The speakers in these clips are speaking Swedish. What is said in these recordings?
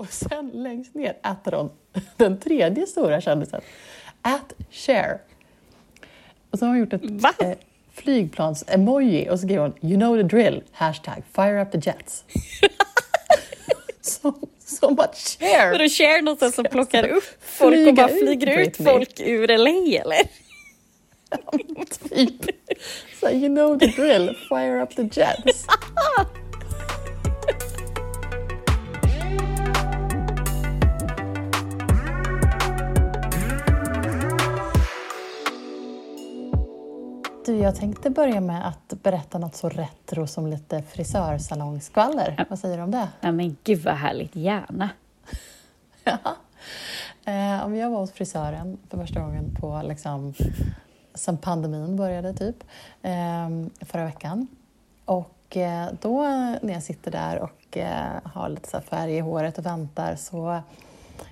Och sen längst ner äter hon den tredje stora kändisen, at Cher. Och så har hon gjort ett Va? eh, flygplans-emoji och så skriver hon “You know the drill” hashtag “Fire up the jets”. so, so much Cher! Vadå, Cher någonstans som plockar upp folk och bara ut flyger ut Britney. folk ur LA eller? typ. Så you know the drill, fire up the jets. Du, jag tänkte börja med att berätta något så retro som lite frisörsalongskvaller. Vad säger du om det? Nej men gud vad härligt, gärna. Ja. Eh, om jag var hos frisören för första gången på liksom, sen pandemin började typ eh, förra veckan. Och eh, då när jag sitter där och eh, har lite så färg i håret och väntar så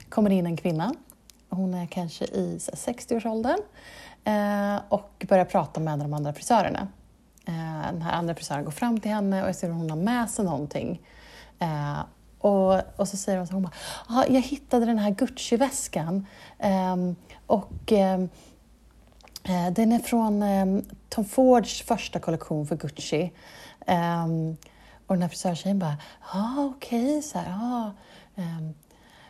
kommer det in en kvinna. Hon är kanske i så här 60-årsåldern eh, Eh, och börjar prata med en av de andra frisörerna. Eh, den här andra frisören går fram till henne och jag ser att hon har med sig någonting. Eh, och, och så säger hon så här, hon bara, ah, jag hittade den här Gucci-väskan ehm, och ehm, den är från ehm, Tom Fords första kollektion för Gucci. Och den här frisörtjejen bara, ja okej, så här, ja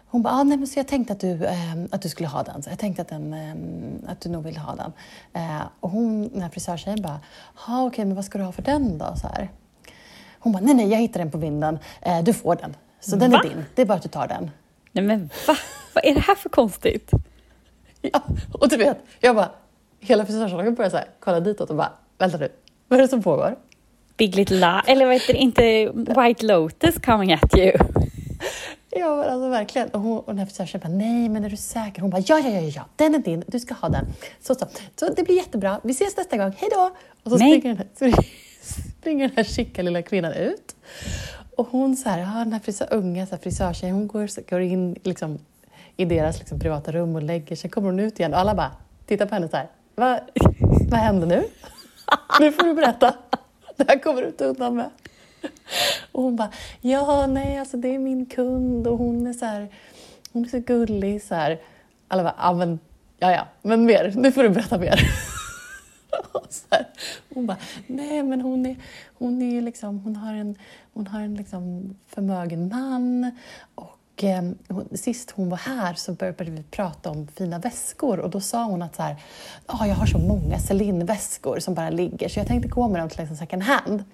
ehm." hon bara, ah, nej, men så jag tänkte att du, ehm, att du skulle ha den. Så jag tänkte att, den, ehm, att du nog vill ha den. Eh, och hon, den här frisörtjejen bara, okej, men vad ska du ha för den då? Så här. Hon bara, nej nej, jag hittade den på vinden. Eh, du får den. Så den Va? är din. Det är bara att du tar den. Nej men va? Vad är det här för konstigt? Ja, och du vet, jag bara, hela frisörsalongen börjar så här, kolla ditåt och bara, vänta nu, vad är det som pågår? Big Little Lie, eller vad heter det, inte White Lotus coming at you? Ja, alltså verkligen. Och, hon, och den här frisörtjejen bara, nej men är du säker? Hon bara, ja, ja, ja, ja, den är din, du ska ha den. Så, så. så det blir jättebra, vi ses nästa gång, hej då! Och så Nej. springer den, här, springer den här chicka lilla kvinnan ut. Och hon så här, ja, den här frisör, unga så här, frisörtjejen, hon går, går in liksom, i deras liksom, privata rum och lägger sig. kommer hon ut igen och alla bara tittar på henne så här, vad, vad händer nu? Nu får du berätta. Det här kommer du inte undan med. Och hon bara, ja nej alltså det är min kund och hon är så här, hon är så gullig så här. Alla bara, ja men, ja ja, men mer, nu får du berätta mer. Och så här, hon bara, nej men hon är, hon är ju liksom, hon har en, hon har en liksom förmögen man och eh, hon, sist hon var här så började vi prata om fina väskor och då sa hon att så här, ah, jag har så många Celine-väskor som bara ligger så jag tänkte gå med dem till liksom second hand.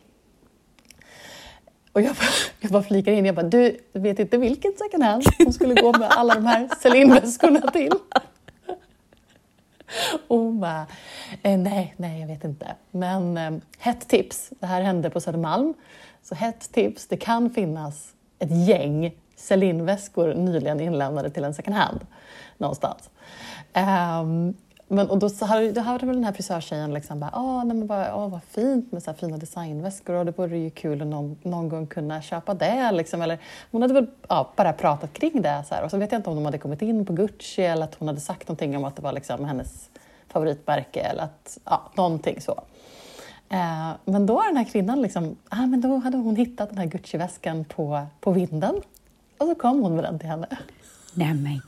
Och jag bara, jag bara flikar in, jag bara, du vet inte vilken second hand hon skulle gå med alla de här Celine-väskorna till? Och hon bara, eh, nej, nej, jag vet inte. Men eh, hett tips, det här hände på Södermalm. Så hett tips, det kan finnas ett gäng Celine-väskor nyligen inlämnade till en second hand någonstans. Ehm, men, och då, så hade, då hade väl den här frisörtjejen liksom bara, åh, nej, men bara, åh vad fint med så här fina designväskor och det vore ju kul att någon, någon gång kunna köpa det. Liksom. Eller, hon hade väl ja, bara pratat kring det. Så här. Och så vet jag inte om de hade kommit in på Gucci eller att hon hade sagt någonting om att det var liksom hennes favoritmärke eller att, ja, någonting så. Eh, men då har den här kvinnan liksom, ah, men då hade hon hittat den här Gucci-väskan på, på vinden. Och så kom hon med den till henne. Nej men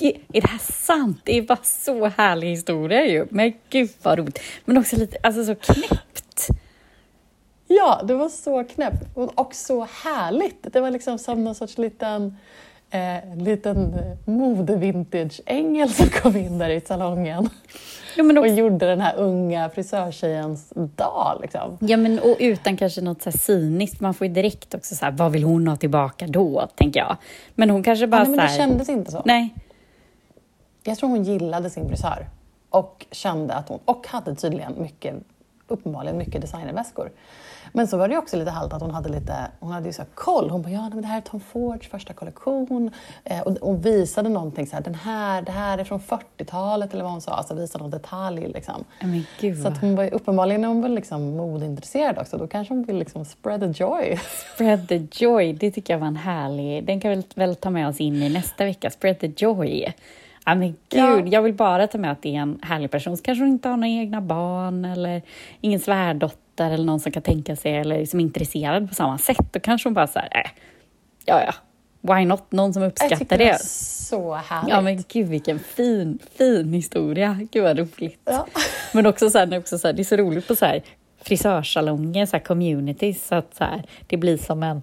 är det här sant? Det är bara så härlig historia ju. Men gud vad roligt. Men också lite, alltså så knäppt. Ja, det var så knäppt och och så härligt. Det var liksom som någon sorts liten, eh, liten mode-vintage-ängel som kom in där i salongen Ja men, och också, gjorde den här unga frisörtjejens dag. Liksom. ja, men och utan kanske något så här cyniskt. Man får ju direkt också så här, vad vill hon ha tillbaka då? Tänker jag. Men hon kanske bara Ja, nej, men det här, kändes inte så. Nej, Jag tror hon gillade sin frisör och kände att hon, och hade tydligen mycket, uppenbarligen mycket designerväskor. Men så var det också lite halt att hon hade lite, hon hade ju så koll. Hon bara, ja men det här är Tom Fords första kollektion. Eh, och, och visade någonting så här, den här, det här är från 40-talet eller vad hon sa. Alltså visade någon detalj liksom. Gud Så att hon var ju uppenbarligen hon väl liksom modeintresserad också. Då kanske hon vill liksom spread the joy. Spread the joy, det tycker jag var en härlig... Den kan vi väl ta med oss in i nästa vecka. Spread the joy. Ja, men gud, Ja. jag vill bara ta med att det är en härlig person. Så kanske hon inte har några egna barn eller ingen svärdotter eller någon som kan tänka sig eller som är intresserad på samma sätt. Då kanske hon bara så här, äh, ja, ja, why not? Någon som Jag uppskattar tycker det det. så härligt. Ja men gud vilken fin, fin historia. Gud vad roligt. Ja. Men också så här, också så här, det är så roligt på så här frisörsalonger, så här communities, så att så här, det blir som en...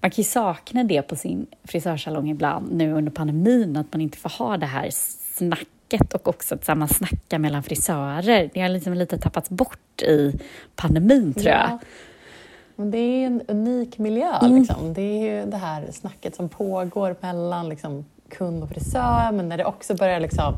Man kan ju sakna det på sin frisörsalong ibland nu under pandemin, att man inte får ha det här snacket och också att så här, man snackar mellan frisörer. Det har liksom lite tappats bort i pandemin tror jag. Ja. Men det är en unik miljö. Mm. Liksom. Det är ju det här snacket som pågår mellan liksom, kund och frisör, men när det också börjar liksom,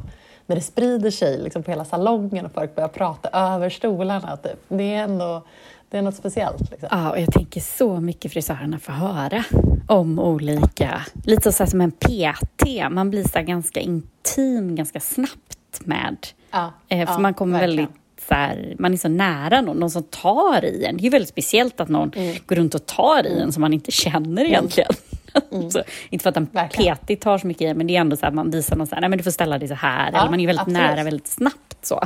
när det sprider sig liksom, på hela salongen och folk börjar prata över stolarna. Typ. Det är ändå det är något speciellt. Liksom. Ja, och jag tänker så mycket frisörerna får höra om olika, lite så som en PT, man blir så ganska intim ganska snabbt med, Ja, eh, för ja, man kommer verkligen. väldigt så här, man är så nära någon, någon som tar i en. Det är ju väldigt speciellt att någon Mm. går runt och tar i en som man inte känner egentligen. så, inte för att en. PT tar så mycket i en, men det är ändå så att man visar någon så här, nej men du får ställa dig så här, Ja, eller man är väldigt absolut. nära väldigt snabbt så.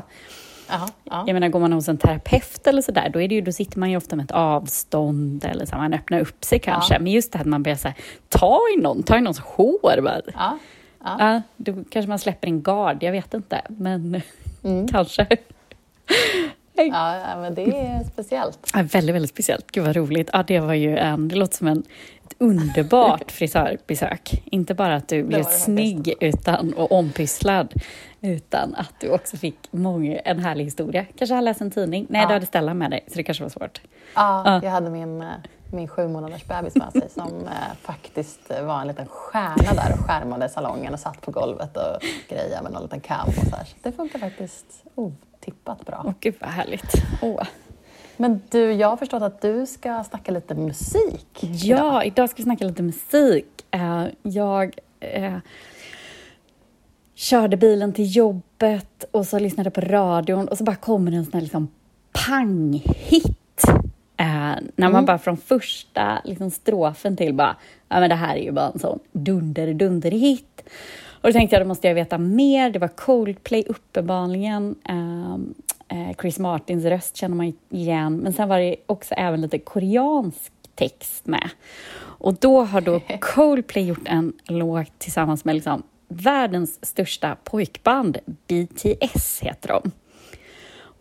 Ja, ja. Jag menar, går man hos en terapeut eller sådär, då, är det ju, då sitter man ju ofta med ett avstånd eller så, man öppnar upp sig kanske. Ja. Men just det här att man börjar så här, ta i någon, ta i någons hår. Bara. Ja, ja. Ja, då kanske man släpper en gard, jag vet inte. Men Mm. kanske. Ja, men det är speciellt. Ja, väldigt, väldigt speciellt. Gud vad roligt. Ja, det var ju en, det låter som en, ett underbart frisörbesök. Inte bara att du blev snygg utan, och ompysslad, utan att du också fick många, en härlig historia. Kanske har läst en tidning. Nej, Ja. du hade Stellan med dig, så det kanske var svårt. Ja, Ja. jag hade min, eh, min sju månaders bebis med sig som eh, faktiskt var en liten stjärna där och skärmade salongen och satt på golvet och grejade med någon liten kam. Och så här. Så det funkar faktiskt otippat bra. Åh, gud vad härligt. Åh. Men du, jag har förstått att du ska snacka lite musik Ja, idag ska vi snacka lite musik. Eh, jag eh, körde bilen till jobbet och så lyssnade på radion och så bara kommer en sån här liksom pang-hit. Eh, när man bara från första liksom, strofen till bara, ja men det här är ju bara en sån dunder-dunder-hit. Och då tänkte jag, då måste jag veta mer. Det var Coldplay uppenbarligen. Eh, Chris Martins röst känner man igen. Men sen var det också även lite koreansk text med. Och då har då Coldplay gjort en låt tillsammans med liksom världens största pojkband, BTS heter de.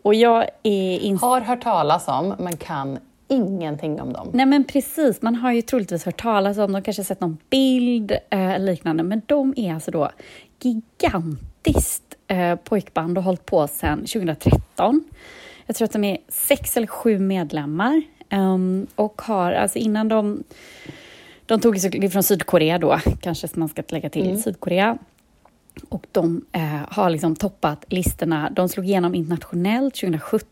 Och jag är. Har hört talas om, men kan ingenting om dem. Nej men precis, man har ju troligtvis hört talas om dem, kanske sett någon bild eh, liknande, men de är alltså då gigantiskt eh, pojkband och har hållit på sedan 2013. Jag tror att de är sex eller sju medlemmar ehm, och har, alltså innan de de tog sig från Sydkorea då, kanske man ska lägga till Sydkorea. Och de eh, har liksom toppat listorna. De slog igenom internationellt 2017.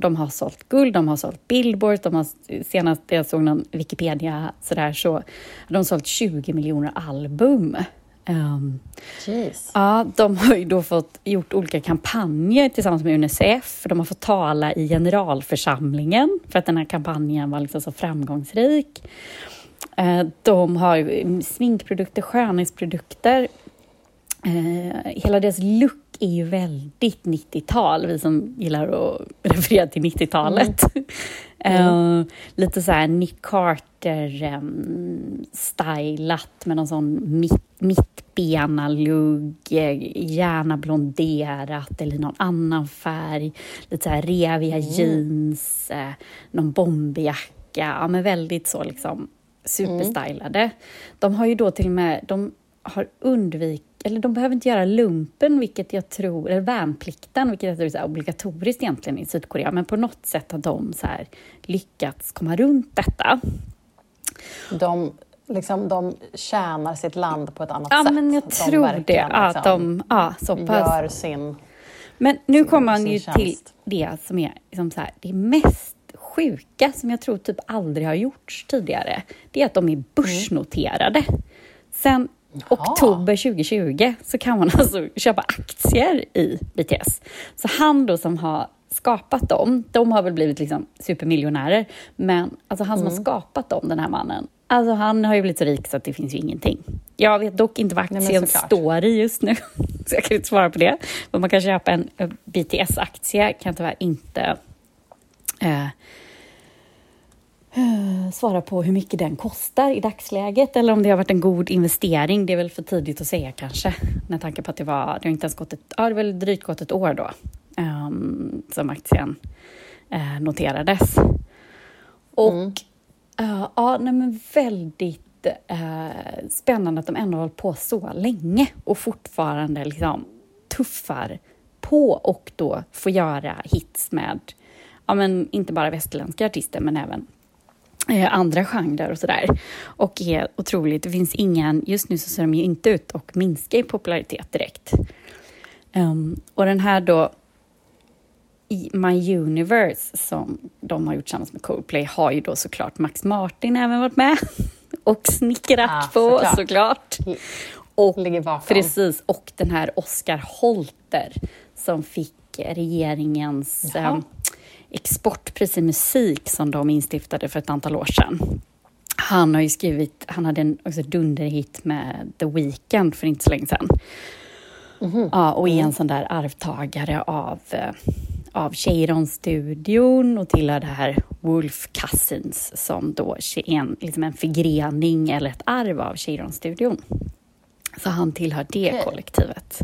De har sålt guld, de har sålt Billboard, de har senast jag såg någon Wikipedia sådär så har de sålt 20 miljoner album. Jeez. Ja, de har ju då fått gjort olika kampanjer tillsammans med Unicef. De har fått tala i generalförsamlingen för att den här kampanjen var liksom så framgångsrik. Eh, De har sminkprodukter, skönhetsprodukter. Eh, Hela deras look är ju väldigt 90-tal, vi som gillar att referera till 90-talet. Eh, lite så här Nick Carter-stylat med någon sån mitt, mittbena-lugg, eh, gärna blonderat eller någon annan färg. Lite så här reviga jeans, eh, någon bomberjacka, ja men väldigt så liksom superstylade. De har ju då till och med, de har undvikit, eller de behöver inte göra lumpen, vilket jag tror, eller värnplikten, vilket jag tror är obligatoriskt egentligen i Sydkorea, men på något sätt har de så här lyckats komma runt detta. De, liksom, de tjänar sitt land på ett annat Ja, sätt. men jag de tror det. Ja, liksom, de, ja, så pass. gör sin... Men nu kommer man ju tjänst. till det som är liksom så här, det mest sjuka som jag tror typ aldrig har gjorts tidigare. Det är att de är börsnoterade. Sen oktober 2020 så kan man alltså köpa aktier i BTS. Så han då som har skapat dem, de har väl blivit liksom supermiljonärer, men alltså han som har skapat dem, den här mannen, alltså han har ju blivit så rik så att det finns ju ingenting. Jag vet dock inte vad aktien såklart. står i just nu, så jag kan inte svara på det. Men man kan köpa en eh, BTS-aktie, kan tyvärr inte eh, svara på hur mycket den kostar i dagsläget eller om det har varit en god investering. Det är väl för tidigt att säga kanske, med tanke på att det var, det har inte ens gått ett, ja, det väl drygt gått ett år då um, som aktien uh, noterades. Och mm. uh, ja, nej, men väldigt uh, spännande att de ändå har hållit på så länge och fortfarande liksom tuffar på och då får göra hits med, ja men inte bara västerländska artister men även eh, andra genrer och sådär. Och är otroligt, det finns ingen, just nu så ser de ju inte ut att minska i popularitet direkt. Um, och den här då i My Universe som de har gjort tillsammans med Coldplay har ju då såklart Max Martin även varit med och snickrat ah, på såklart. såklart. Och, Precis, och den här Oscar Holter som fick regeringens eh, exportpris i musik som de instiftade för ett antal år sedan. Han har ju skrivit, han hade en också dunderhit med The Weeknd för inte så länge sedan. Mm -hmm. Ja, och är en mm. sån där arvtagare av, eh, av Cheiron-studion och tillhör det här Wolf Cousins som då är en, liksom en förgrening eller ett arv av Cheiron-studion. Så han tillhör det okay. kollektivet.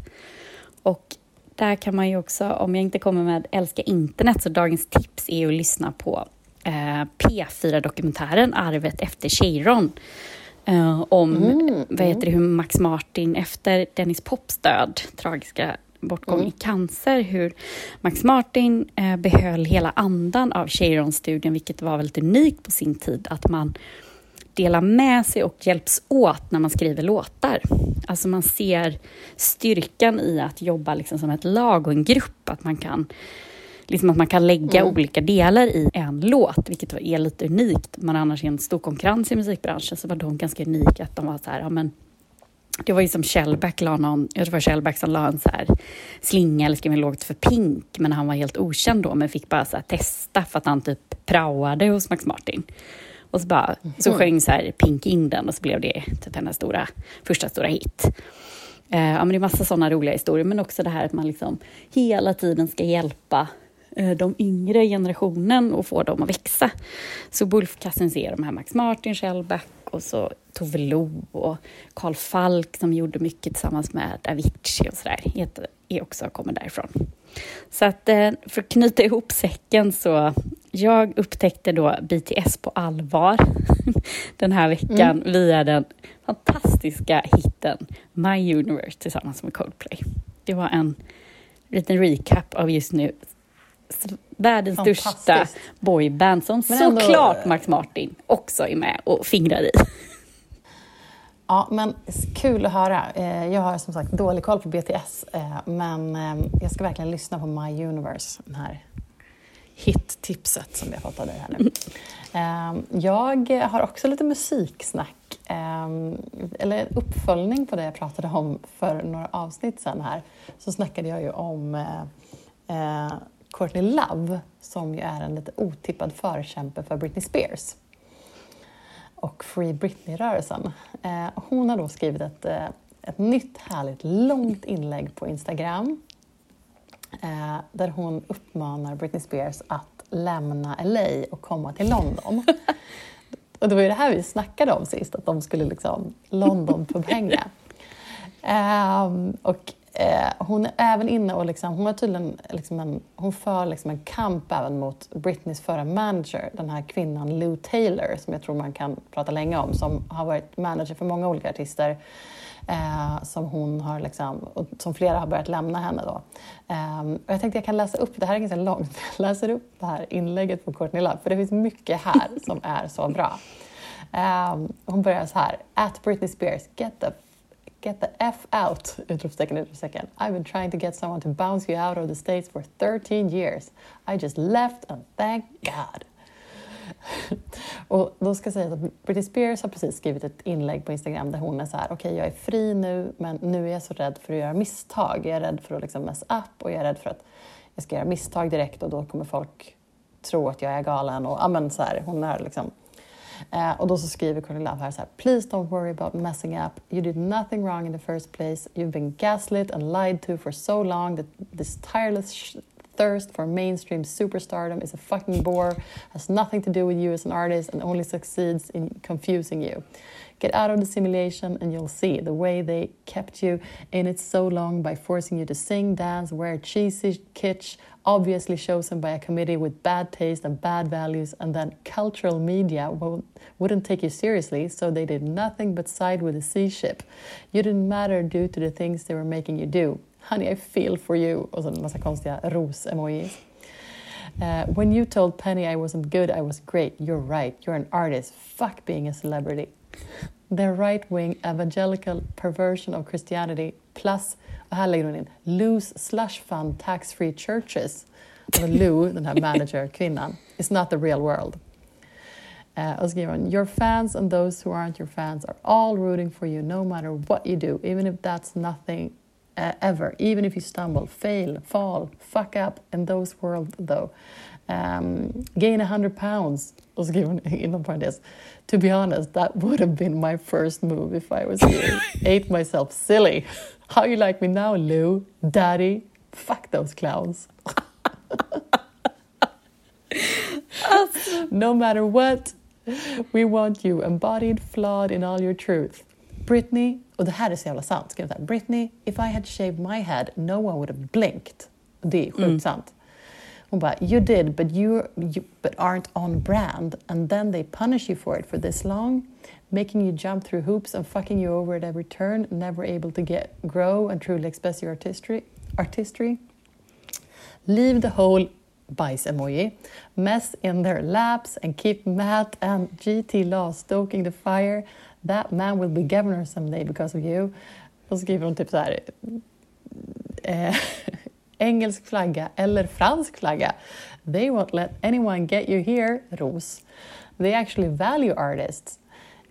Och där kan man ju också, om jag inte kommer med Älska internet, så dagens tips är att lyssna på eh, P4-dokumentären Arvet efter Cheiron. Eh, om mm, vad heter det, hur Max Martin efter Dennis Pops död, tragiska bortgång mm. i cancer, hur Max Martin eh, behöll hela andan av Cheiron-studien, vilket var väldigt unikt på sin tid, att man delar med sig och hjälps åt när man skriver låtar. Alltså man ser styrkan i att jobba liksom som ett lag och en grupp, att man kan liksom att man kan lägga mm. olika delar i en låt, vilket är lite unikt. Man annars är en stor konkurrens i musikbranschen, så var de ganska unika. Att de var så här, ja, men, det var ju som Shellback la någon, jag tror Shellback som la en så här slinga eller skrev en låt för Pink, men han var helt okänd då, men fick bara så testa för att han typ praoade hos Max Martin. Och så, bara, så mm. sjöng så här Pink in den och så blev det typ hennes stora, första stora hit. Eh, ja, men det är massa sådana roliga historier, men också det här att man liksom hela tiden ska hjälpa de yngre generationen och få dem att växa. Så Bulfkassen ser de här Max Martin, Shellback och så Tove Lo och Carl Falk som gjorde mycket tillsammans med Avicii och sådär, är också kommer därifrån. Så att eh, för att knyta ihop säcken så jag upptäckte då BTS på allvar den här veckan mm. via den fantastiska hitten My Universe tillsammans med Coldplay. Det var en liten recap av just nu världens största boyband som ändå... såklart Max Martin också är med och fingrar i. Ja, men kul att höra. Eh, jag har som sagt dålig koll på BTS, eh, men eh, jag ska verkligen lyssna på My Universe, den här hit-tipset som jag fått av dig här nu. Jag har också lite musiksnack, eller en uppföljning på det jag pratade om för några avsnitt sedan här. Så snackade jag ju om Courtney Love, som ju är en lite otippad förkämpe för Britney Spears och Free Britney-rörelsen. Eh, hon har då skrivit ett, eh, ett nytt härligt långt inlägg på Instagram eh, där hon uppmanar Britney Spears att lämna LA och komma till London. och det var ju det här vi snackade om sist, att de skulle liksom London-pubhänga. Um, och Eh, hon är även inne och liksom, hon, är tydligen liksom en, hon för liksom en kamp även mot Britneys förra manager, den här kvinnan Lou Taylor, som jag tror man kan prata länge om, som har varit manager för många olika artister. Eh, som hon har liksom, och som flera har börjat lämna henne då. Eh, och jag tänkte jag kan läsa upp, det här är ganska långt, jag läser upp det här inlägget på Courtney Love, för det finns mycket här som är så bra. Eh, hon börjar så här, at Britney Spears, get the Get the F out! Utropstecken, utropstecken. I've been trying to get someone to bounce you out of the States for 13 years. I just left and thank God. och då ska jag säga att Britney Spears har precis skrivit ett inlägg på Instagram där hon är så här, okej okay, jag är fri nu men nu är jag så rädd för att göra misstag. Jag är rädd för att liksom mess up och jag är rädd för att jag ska göra misstag direkt och då kommer folk tro att jag är galen. Och, amen, så här, hon är liksom Eh, och då så skriver Courtney Love här så här, Please don't worry about messing up. You did nothing wrong in the first place. You've been gaslit and lied to for so long that this tireless thirst for mainstream superstardom is a fucking bore, has nothing to do with you as an artist, and only succeeds in confusing you. Get out of the simulation and you'll see the way they kept you in it so long by forcing you to sing, dance, wear cheesy kitsch, obviously chosen by a committee with bad taste and bad values, and then cultural media wouldn't take you seriously, so they did nothing but side with the sea ship. You didn't matter due to the things they were making you do. Honey, I feel for you. Och så en massa konstiga ros-emojis. Uh, when you told Penny I wasn't good, I was great. You're right. You're an artist. Fuck being a celebrity. The right-wing evangelical perversion of Christianity plus, och här lägger hon in, loose slush fund tax-free churches. Och Lou, den här manager-kvinnan, is not the real world. Uh, och skriver hon, your fans and those who aren't your fans are all rooting for you no matter what you do, even if that's nothing uh, ever, even if you stumble, fail, fall, fuck up in those world though. Um, gain a hundred pounds, och skriver hon inom parentes. To be honest, that would have been my first move if I was you. Ate myself silly. How you like me now, Lou? Daddy? Fuck those clowns. no matter what, we want you embodied, flawed in all your truth. Britney, och det här är så jävla sant, ska jag säga. Britney, if I had shaved my head, no one would have blinked. Det är sjukt Mm. sant. Hon bara, you did, but you, you but aren't on brand, and then they punish you for it for this long, making you jump through hoops and fucking you over at every turn, never able to get grow and truly express your artistry. artistry. Leave the whole bajs emoji, mess in their laps and keep Matt and GT Law stoking the fire. That man will be governor someday because of you. Och så skriver hon typ så här. Eh, engelsk flagga eller fransk flagga. They won't let anyone get you here, ros. They actually value artists.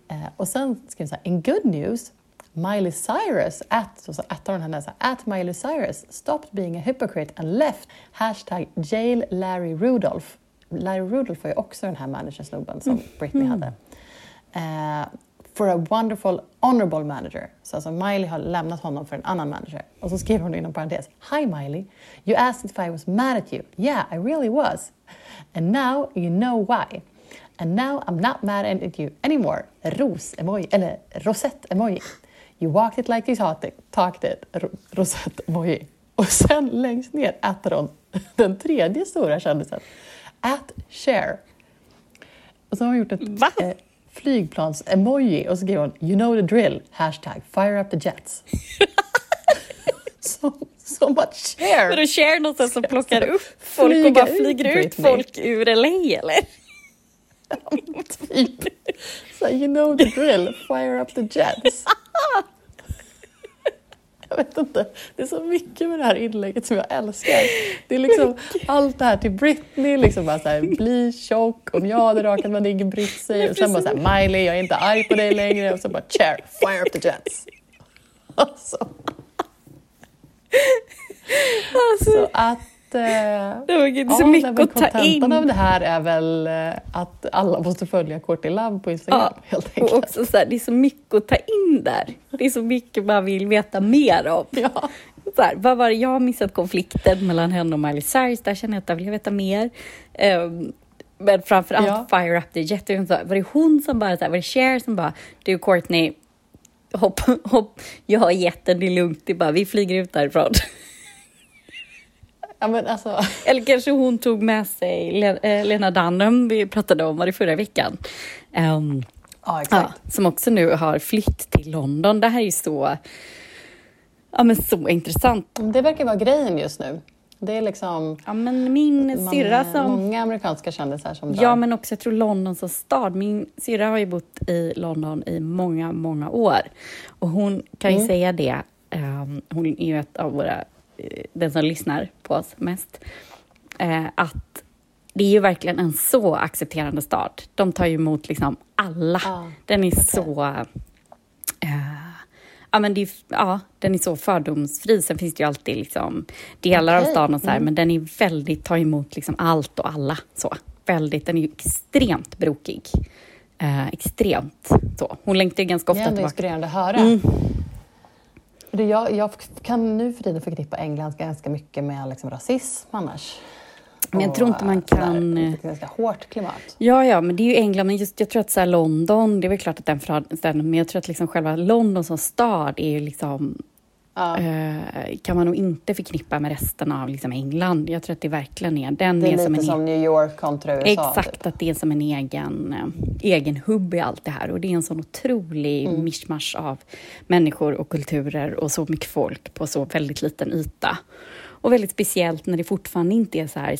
Eh, och sen skriver hon så här, in good news, Miley Cyrus, at, så så attar hon henne, så här, at Miley Cyrus stopped being a hypocrite and left hashtag jail Larry Rudolph. Larry Rudolph var ju också den här managersnubben som Britney hade. Eh, for a wonderful honorable manager. Så alltså Miley har lämnat honom för en annan manager. Och så skriver hon inom parentes. Hi Miley, you asked if I was mad at you. Yeah, I really was. And now you know why. And now I'm not mad at you anymore. Ros-emoji, eller rosett-emoji. You walked it like you talked it, talked it ro- rosett-emoji. Och sen längst ner äter hon den tredje stora kändisen. At share. Och så har hon gjort ett Va? eh, flygplans-emoji och så skriver hon You know the drill, hashtag fire up the jets. so, so much För share! att share någonstans som plockar upp folk och bara flyger ut Britney. folk ur LA eller? typ. Så, you know the drill, fire up the jets. Jag vet inte, det är så mycket med det här inlägget som jag älskar. Det är liksom allt det här till Britney, liksom bara så här, bli tjock, om jag hade rakat mig hade ingen brytt sig. Och sen bara så här, Miley, jag är inte arg på dig längre. Och så bara, chair, fire up the jets. Alltså. Så att... Eh, Det var så ja, mycket att ta in. av det här är väl eh, att alla måste följa Courtney Love på Instagram Ja, helt och enkelt. också så här, det är så mycket att ta in där. Det är så mycket man vill veta mer om. Ja. Så här, vad var det? Jag har missat konflikten mellan henne och Miley Cyrus. Där känner jag att jag vill veta mer. Um, men framför allt Ja. Fire Up the Jet. Var det hon som bara, så här, var det Cher som bara, du Courtney, hopp, hopp, jag har jätten, det är lugnt, det är bara, vi flyger ut därifrån. Ja, men alltså... Eller kanske hon tog med sig eh, Lena Dunham, vi pratade om var det förra veckan. Ehm, Ja, Ja, som också nu har flytt till London. Det här är ju så, ja, men så intressant. Det verkar vara grejen just nu. Det är liksom Ja, men min syrra som... många amerikanska kändisar som drar. Ja, men också jag tror London som stad. Min syrra har ju bott i London i många, många år. Och hon kan ju Mm. säga det. ehm, hon är ju ett av våra, den som lyssnar på oss mest. eh, att det är ju verkligen en så accepterande stad. De tar ju emot liksom alla. Ja, Den är så... eh, ja, men det är, ja, den är så fördomsfri. Sen finns det ju alltid liksom delar av Okej, stan och så här, mm. men den är väldigt, tar emot liksom allt och alla. Så. Väldigt, den är ju extremt brokig. Eh, extremt så. Hon längtar ju ganska Det är ofta ändå tillbaka. inspirerande att höra. Mm. Det jag, jag kan nu för tiden förknippa England ganska mycket med liksom rasism annars. Men jag tror inte man Och, sådär, kan... ett ganska hårt klimat. Ja, ja, men det är ju England. Men just, jag tror att så London, det är väl klart att den förhållanden, men jag tror att liksom själva London som stad är ju liksom Ja. eh, kan man nog inte förknippa med resten av liksom England. Jag tror att det verkligen är den Det är som lite en som New York kontra USA. Exakt, Typ. att det är som en egen, eh, egen hubb i allt det här. Och det är en sån otrolig Mm. mischmasch av människor och kulturer och så mycket folk på så väldigt liten yta. Och väldigt speciellt när det fortfarande inte är så här...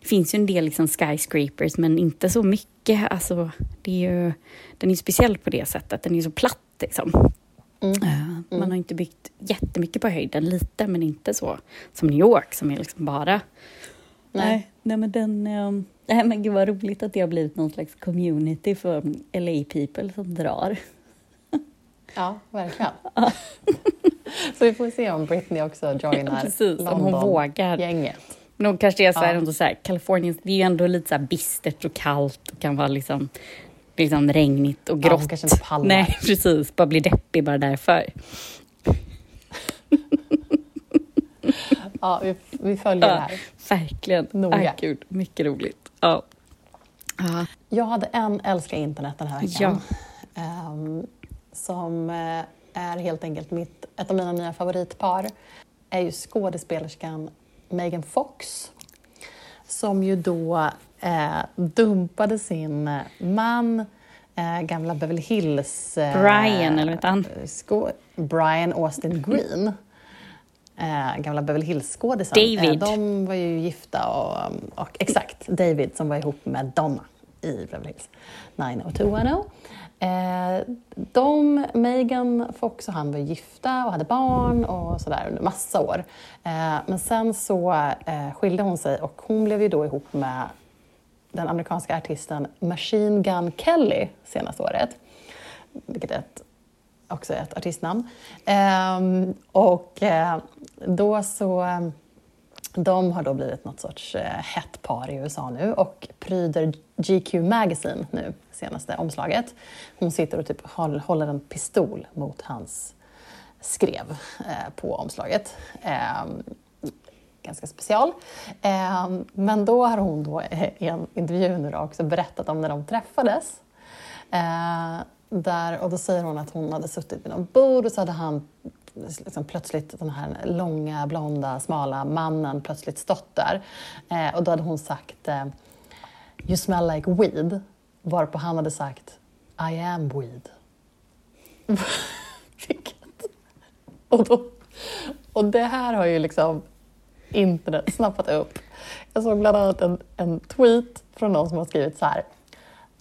det finns ju en del liksom skyscrapers, men inte så mycket. Alltså, det är ju, den är ju speciell på det sättet. Den är ju så platt. Liksom. Mm. Eh, Man har inte byggt jättemycket på höjden, lite, men inte så som New York som är liksom bara... Nej. nej men den... ehm, Nej, men gud vad roligt att det har blivit någon slags community för LA people som drar. Ja, verkligen. så vi får se om Britney också joinar Precis, om hon vågar. London-gänget. Men hon kanske är så här, Ja. så här, Kalifornien, det är ju ändå lite så här bistert och kallt och kan vara liksom, liksom regnigt och Ja, grått. hon kanske inte pallar. Nej, precis. Bara blir deppig bara därför. Ja, vi, vi följer det här. Verkligen. Noga. Ah, gud, mycket roligt. Ja. Ja. Jag hade en älskar internet den här veckan. Ehm, som eh, är helt enkelt mitt, ett av mina nya favoritpar. är ju skådespelerskan Megan Fox. Som ju då eh, dumpade sin eh, man, eh, gamla Beverly Hills... Eh, Brian, eller vad han? Brian Austin Green. Eh, gamla Beverly Hills-skådisen. David. Eh, de var ju gifta och, och exakt, David som var ihop med Donna i Beverly Hills 90210. Eh, de, Megan Fox och han var gifta och hade barn och sådär under massa år. Eh, men sen så eh, skilde hon sig och hon blev ju då ihop med den amerikanska artisten Machine Gun Kelly senaste året. Vilket är ett, också är ett artistnamn. Ehm, och eh, då så... De har då blivit något sorts eh, hett par i USA nu och pryder GQ Magazine nu, senaste omslaget. Hon sitter och typ håller en pistol mot hans skrev eh, på omslaget. Ehm, ganska special. Ehm, men då har hon då i en intervju nu då också berättat om när de träffades. Ehm, där, och då säger hon att hon hade suttit vid någon bord och så hade han liksom plötsligt, den här långa, blonda, smala mannen plötsligt stått där. Ehm, och då hade hon sagt eh, You smell like weed. Varpå han hade sagt I am weed. Vilket... Och, då, och det här har ju liksom internet snappat upp. Jag såg bland annat en, en tweet från någon som har skrivit så här.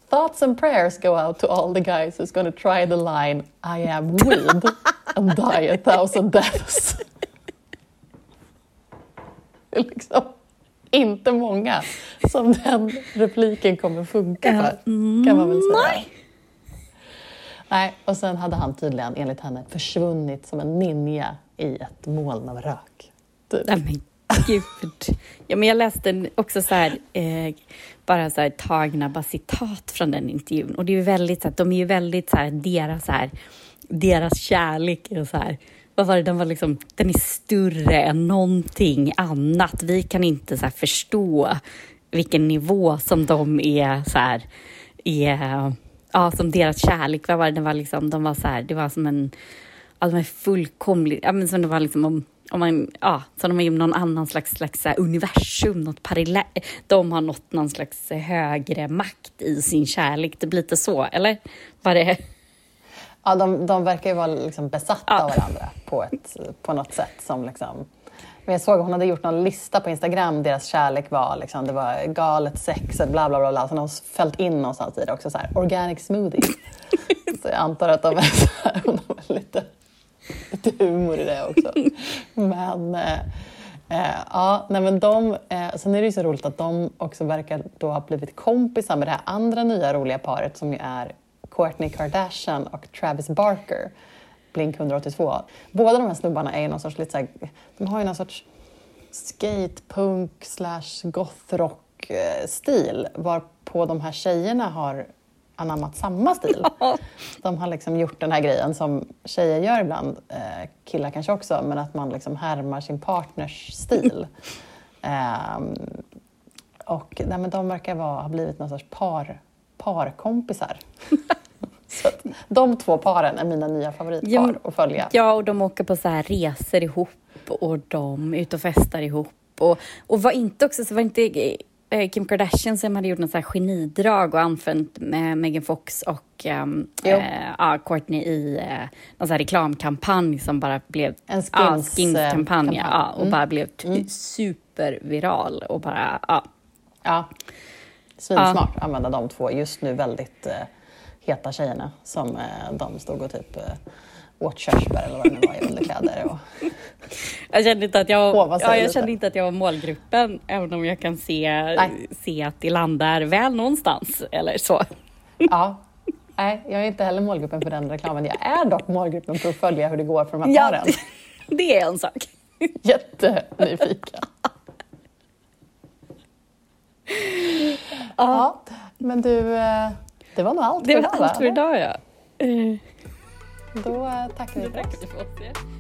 Thoughts and prayers go out to all the guys who's gonna try the line I am weed and die a thousand deaths. Det är liksom inte många som den repliken kommer funka för, kan man väl säga. Nej. Nej, och sen hade han tydligen enligt henne försvunnit som en ninja i ett moln av rök. Typ. Gud. Ja, men jag läste också så här, eh, bara så här tagna bara citat från den intervjun. Och det är ju väldigt så här, de är ju väldigt så här, deras, så här, deras kärlek är så här, vad var det, den var liksom, den är större än någonting annat. Vi kan inte så här förstå vilken nivå som de är så här, är, ja, som deras kärlek, vad var det, den var liksom, de var så här, det var som en, ja, de är fullkomligt, ja men som det var liksom om, om man, ja, som de är i någon annan slags, slags så här universum, något parallellt, de har nått någon slags högre makt i sin kärlek, det blir lite så, eller? Var det? Ja, de, de verkar ju vara liksom besatta Ja. av varandra på, ett, på något sätt. Som liksom, men jag såg hon hade gjort någon lista på Instagram, deras kärlek var liksom, det var galet sex, och bla bla bla. bla. Så de har fällt in någonstans i det också, så här, organic smoothie. så jag antar att de är, så här, de har lite, lite humor i det också. Men eh, eh, ja, nej men de, eh, sen är det ju så roligt att de också verkar då ha blivit kompisar med det här andra nya roliga paret som ju är Kourtney Kardashian och Travis Barker. Blink 182. Båda de här snubbarna är ju någon sorts lite så här, de har ju någon sorts skatepunk slash gothrock eh, stil varpå de här tjejerna har anammat samma stil. De har liksom gjort den här grejen som tjejer gör ibland, eh, eh, killar kanske också, men att man liksom härmar sin partners stil. Ehm, och nej, men de verkar vara, ha blivit någon sorts par, parkompisar. så att, de två paren är mina nya favoritpar Ja, att följa. Ja, och de åker på så här resor ihop och de är ute och festar ihop. Och, och var inte också, så var inte eh, Kim Kardashian som hade gjort något så här genidrag och använt med Megan Fox och um, eh, ja, Courtney i eh, någon så här reklamkampanj som bara blev En ja, skins, eh, skinskampanj kampanj. ja, och Mm. bara blev t- superviral och bara ja. Ja. Svinsmart att använda de två just nu väldigt eh, heta tjejerna som eh, de stod och typ eh, åt körsbär eller vad det nu var i underkläder. Jag kände inte att jag, ja, jag kände inte att jag var målgruppen, även om jag kan se, Nej. se att det landar väl någonstans eller så. ja. Nej, jag är inte heller målgruppen för den reklamen. Jag är dock målgruppen för att följa hur det går för de här Ja, paren. det är en sak. Jättenyfiken. Ja, men du, eh, det var nog allt Det för var idag va? allt för idag ja. Då eh, tackar vi för oss.